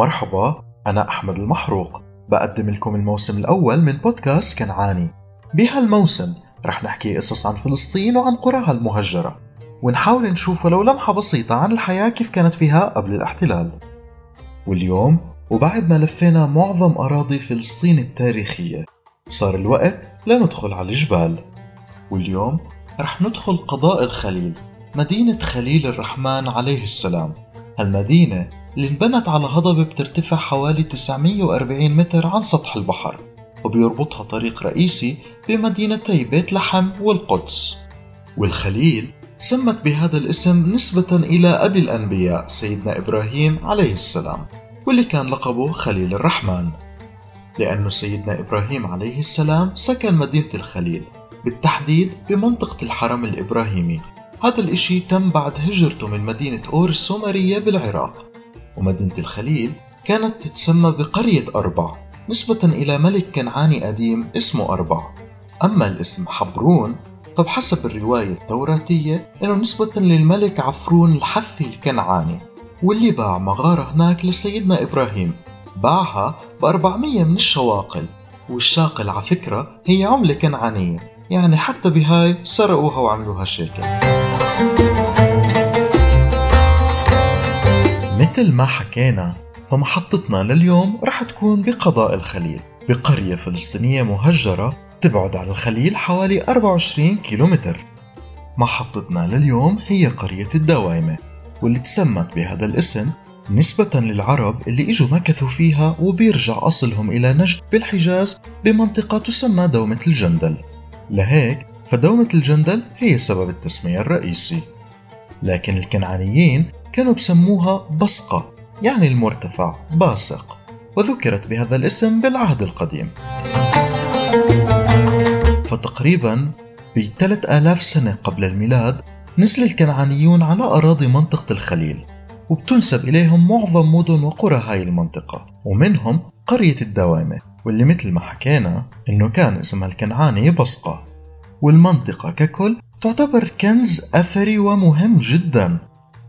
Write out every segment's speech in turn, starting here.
مرحبا أنا أحمد المحروق. بقدم لكم الموسم الأول من بودكاست كنعاني. بهالموسم رح نحكي قصص عن فلسطين وعن قراها المهجرة. ونحاول نشوف ولو لمحة بسيطة عن الحياة كيف كانت فيها قبل الاحتلال. واليوم وبعد ما لفينا معظم أراضي فلسطين التاريخية صار الوقت لندخل على الجبال. واليوم رح ندخل قضاء الخليل مدينة خليل الرحمن عليه السلام. هالمدينة اللي انبنت على هضبة بترتفع حوالي 940 متر عن سطح البحر وبيربطها طريق رئيسي بمدينتي بيت لحم والقدس. والخليل سمت بهذا الاسم نسبة إلى أبي الأنبياء سيدنا إبراهيم عليه السلام واللي كان لقبه خليل الرحمن. لأنه سيدنا إبراهيم عليه السلام سكن مدينة الخليل بالتحديد بمنطقة الحرم الإبراهيمي. هذا الإشي تم بعد هجرته من مدينة أور السومرية بالعراق. ومدينة الخليل كانت تتسمى بقرية أربع نسبة إلى ملك كنعاني قديم اسمه أربع. أما الاسم حبرون فبحسب الرواية التوراتية إنه نسبة للملك عفرون الحثي الكنعاني واللي باع مغارة هناك لسيدنا إبراهيم. باعها ب 400 من الشواقل والشاقل على فكرة هي عملة كنعانية يعني حتى بهاي سرقوها وعملوها شيكل. مثل ما حكينا فمحطتنا لليوم رح تكون بقضاء الخليل. بقرية فلسطينية مهجرة تبعد عن الخليل حوالي 24 كيلومتر. محطتنا لليوم هي قرية الدوايمة واللي تسمت بهذا الاسم نسبة للعرب اللي إجوا مكثوا فيها وبيرجع أصلهم إلى نجد بالحجاز بمنطقة تسمى دومة الجندل. لهيك فدومة الجندل هي سبب التسمية الرئيسي. لكن الكنعانيين كانوا بسموها بصقة يعني المرتفع باسق وذكرت بهذا الاسم بالعهد القديم. فتقريبا ب 3000 سنة قبل الميلاد نزل الكنعانيون على أراضي منطقة الخليل وبتنسب إليهم معظم مدن وقرى هاي المنطقة ومنهم قرية الدوامة واللي مثل ما حكينا إنه كان اسمها الكنعاني بصقة. والمنطقة ككل تعتبر كنز أثري ومهم جدا.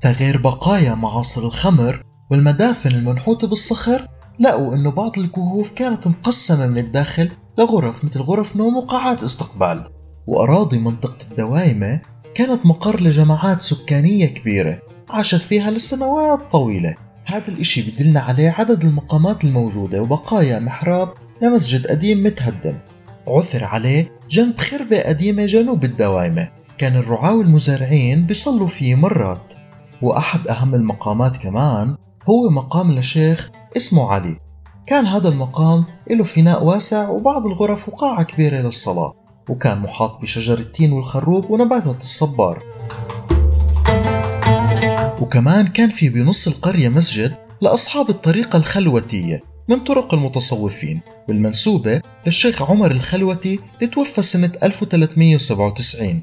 تغير بقايا معاصر الخمر والمدافن المنحوتة بالصخر لقوا إنه بعض الكهوف كانت مقسمة من الداخل لغرف مثل غرف نوم وقاعات استقبال. وأراضي منطقة الدوايمة كانت مقر لجماعات سكانية كبيرة عاشت فيها لسنوات طويلة. هذا الإشي بدلنا عليه عدد المقامات الموجودة وبقايا محراب لمسجد قديم متهدم. عثر عليه جنب خربة قديمة جنوب الدوايمة كان الرعاة والمزارعين بيصلوا فيه مرات. وأحد أهم المقامات كمان هو مقام لشيخ اسمه علي. كان هذا المقام له فناء واسع وبعض الغرف وقاعة كبيرة للصلاة وكان محاط بشجر التين والخروب ونباتات الصبار. وكمان كان في بنص القرية مسجد لأصحاب الطريقة الخلوتية من طرق المتصوفين والمنسوبة للشيخ عمر الخلوتي اللي توفى سنة 1397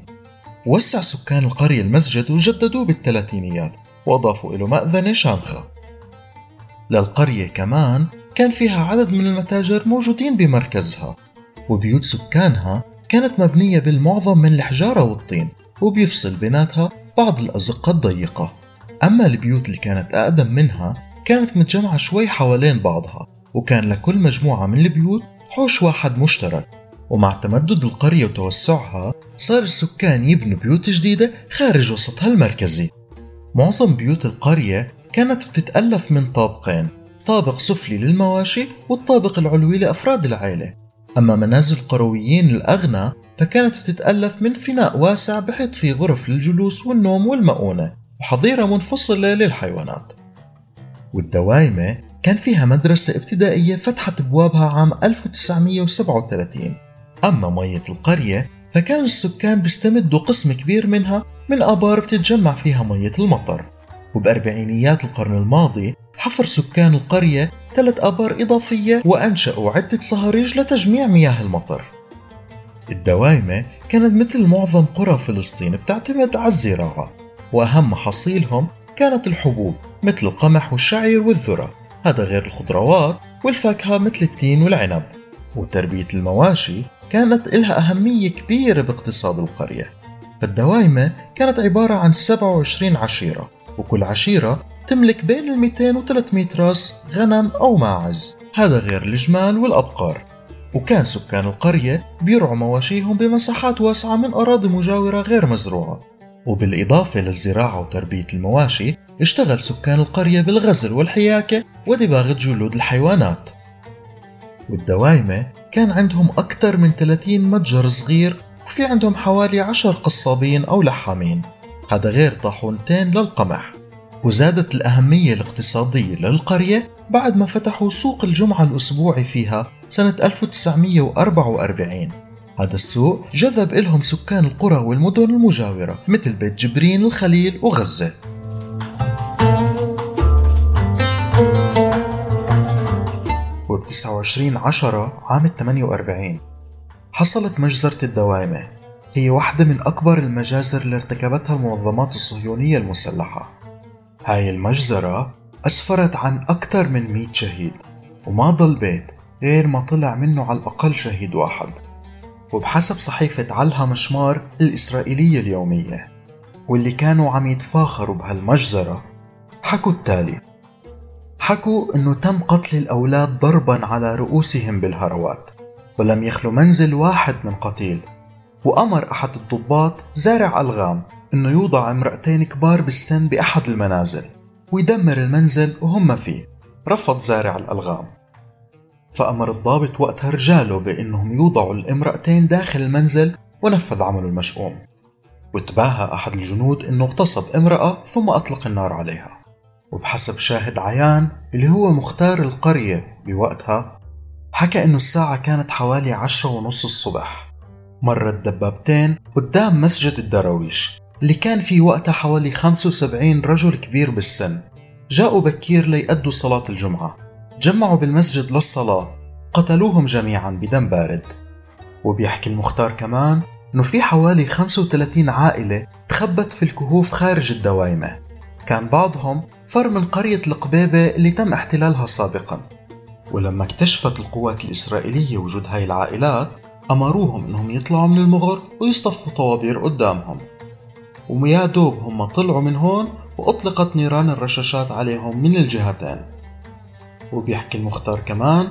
وسع سكان القرية المسجد وجددوه بالثلاثينيات وأضافوا له مأذنة شامخة للقرية كمان كان فيها عدد من المتاجر موجودين بمركزها وبيوت سكانها كانت مبنية بالمعظم من الحجارة والطين وبيفصل بيناتها بعض الأزقة الضيقة. أما البيوت اللي كانت أقدم منها كانت متجمعة شوي حوالين بعضها وكان لكل مجموعة من البيوت حوش واحد مشترك. ومع تمدد القرية وتوسعها صار السكان يبنوا بيوت جديدة خارج وسطها المركزي. معظم بيوت القرية كانت بتتألف من طابقين طابق سفلي للمواشي والطابق العلوي لأفراد العائلة. أما منازل القرويين الأغنى فكانت بتتألف من فناء واسع بحيث فيه غرف للجلوس والنوم والمؤونة وحظيرة منفصلة للحيوانات. والدوايمة كان فيها مدرسة ابتدائية فتحت أبوابها عام 1937 أما مية القرية فكان السكان بيستمدوا قسم كبير منها من آبار بتتجمع فيها مية المطر. وبأربعينيات القرن الماضي حفر سكان القرية ثلاث آبار إضافية وأنشأوا عدة صهاريج لتجميع مياه المطر. الدوايمة كانت مثل معظم قرى فلسطين بتعتمد على الزراعة وأهم محاصيلهم كانت الحبوب مثل القمح والشعير والذرة. هذا غير الخضروات والفاكهة مثل التين والعنب. وتربية المواشي كانت إلها أهمية كبيرة باقتصاد القرية. فالدوايمة كانت عبارة عن 27 عشيرة وكل عشيرة تملك بين ال 200 و 300 راس غنم أو ماعز. هذا غير الجمال والأبقار. وكان سكان القرية بيرعوا مواشيهم بمساحات واسعة من أراضي مجاورة غير مزروعة. وبالإضافة للزراعة وتربية المواشي اشتغل سكان القرية بالغزل والحياكة ودباغة جلود الحيوانات. والدوايمة كان عندهم أكثر من 30 متجر صغير وفي عندهم حوالي 10 قصابين أو لحامين. هذا غير طاحونتين للقمح. وزادت الأهمية الاقتصادية للقرية بعد ما فتحوا سوق الجمعة الأسبوعي فيها سنة 1944 هذا السوق جذب إلهم سكان القرى والمدن المجاورة مثل بيت جبرين الخليل وغزة. 29 عشرة عام 48 حصلت مجزرة الدوائمة هي واحدة من أكبر المجازر اللي ارتكبتها المنظمات الصهيونية المسلحة. هاي المجزرة أسفرت عن أكثر من 100 شهيد وما ضل بيت غير ما طلع منه على الأقل شهيد واحد. وبحسب صحيفة علها مشمار الإسرائيلية اليومية واللي كانوا عم يتفاخروا بهالمجزرة حكوا التالي حكوا إنه تم قتل الأولاد ضربا على رؤوسهم بالهروات ولم يخلو منزل واحد من قتيل. وأمر أحد الضباط زارع ألغام إنه يوضع امرأتين كبار بالسن بأحد المنازل ويدمر المنزل وهم فيه. رفض زارع الألغام. فأمر الضابط وقتها رجاله بأنهم يوضعوا الامرأتين داخل المنزل ونفذ عمله المشؤوم. وتباهى أحد الجنود أنه اغتصب امرأة ثم أطلق النار عليها. وبحسب شاهد عيان اللي هو مختار القرية بوقتها حكى أنه الساعة كانت حوالي عشرة ونص الصبح. مرت دبابتين قدام مسجد الدراويش اللي كان في وقتها حوالي 75 رجل كبير بالسن. جاءوا بكير ليأدوا صلاة الجمعة. جمعوا بالمسجد للصلاة. قتلوهم جميعا بدم بارد. وبيحكي المختار كمان إنه في حوالي 35 عائلة تخبت في الكهوف خارج الدوايمة كان بعضهم فر من قرية القبيبة اللي تم احتلالها سابقا. ولما اكتشفت القوات الإسرائيلية وجود هاي العائلات أمروهم إنهم يطلعوا من المغر ويصطفوا طوابير قدامهم. ويا دوب هم طلعوا من هون وأطلقت نيران الرشاشات عليهم من الجهتين. وبيحكي المختار كمان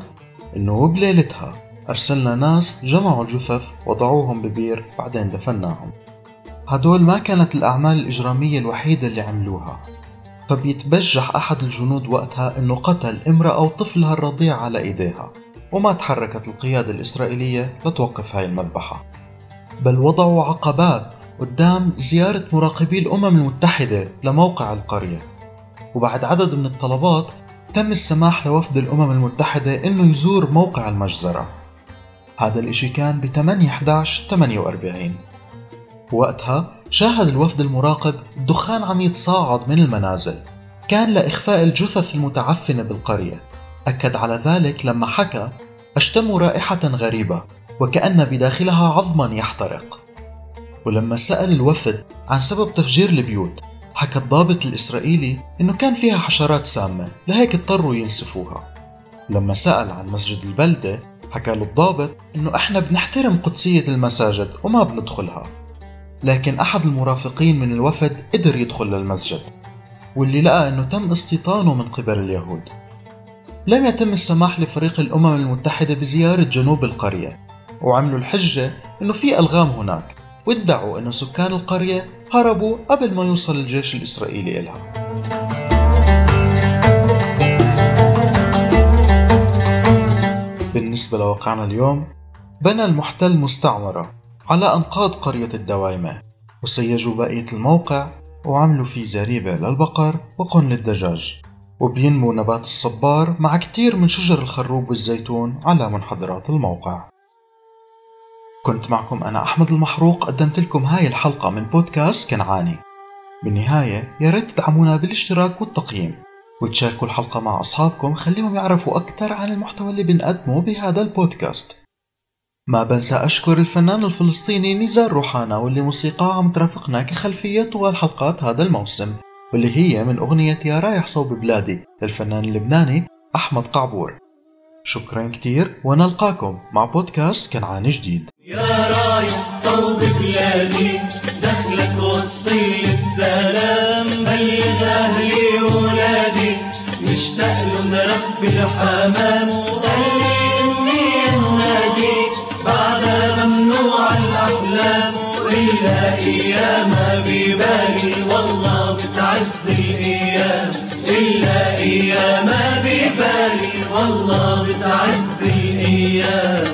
إنه بليلتها أرسلنا ناس جمعوا الجثث وضعوهم ببير بعدين دفناهم. هدول ما كانت الأعمال الإجرامية الوحيدة اللي عملوها. فبيتبجح أحد الجنود وقتها إنه قتل امرأة وطفلها الرضيع على إيديها وما تحركت القيادة الإسرائيلية لتوقف هاي المذبحة. بل وضعوا عقبات قدام زيارة مراقبي الأمم المتحدة لموقع القرية. وبعد عدد من الطلبات تم السماح لوفد الأمم المتحدة إنه يزور موقع المجزرة. هذا الإشي كان ب 8 11 48 وقتها شاهد الوفد المراقب الدخان عم يتصاعد من المنازل. كان لإخفاء الجثث المتعفنة بالقرية. أكد على ذلك لما حكى أشتم رائحة غريبة وكأن بداخلها عظما يحترق. ولما سأل الوفد عن سبب تفجير البيوت حكى الضابط الإسرائيلي إنه كان فيها حشرات سامة لهيك اضطروا ينسفوها. لما سأل عن مسجد البلدة حكى له الضابط إنه إحنا بنحترم قدسية المساجد وما بندخلها. لكن أحد المرافقين من الوفد قدر يدخل للمسجد واللي لقى إنه تم استيطانه من قبل اليهود. لم يتم السماح لفريق الأمم المتحدة بزيارة جنوب القرية وعملوا الحجة إنه في ألغام هناك وادعوا أن سكان القرية هربوا قبل ما يوصل الجيش الإسرائيلي إلها. بالنسبة لواقعنا اليوم بنى المحتل مستعمرة. على أنقاض قرية الدوايمة وسيجوا بقية الموقع وعملوا فيه زريبة للبقر وقن للدجاج. وبينمو نبات الصبار مع كتير من شجر الخروب والزيتون على منحدرات الموقع. كنت معكم أنا أحمد المحروق قدمت لكم هاي الحلقة من بودكاست كنعاني. بالنهاية يا ريت تدعمونا بالاشتراك والتقييم. وتشاركوا الحلقة مع أصحابكم خليهم يعرفوا أكثر عن المحتوى اللي بنقدمه بهذا البودكاست. ما بنسى أشكر الفنان الفلسطيني نزار روحانا واللي موسيقاه عم ترافقنا كخلفية طوال حلقات هذا الموسم واللي هي من أغنية يا رايح صوب بلادي للفنان اللبناني أحمد قعبور. شكرا كتير ونلقاكم مع بودكاست كنعاني جديد. يا رايح صوب بلادي دخلك وصي السلام بلغ أهلي ولادي مشتاق له نربي الحمام. بعد ممنوع الأحلام وإلا أيام ببالي والله بتعز الأيام. إلا أيام ببالي والله بتعز الأيام.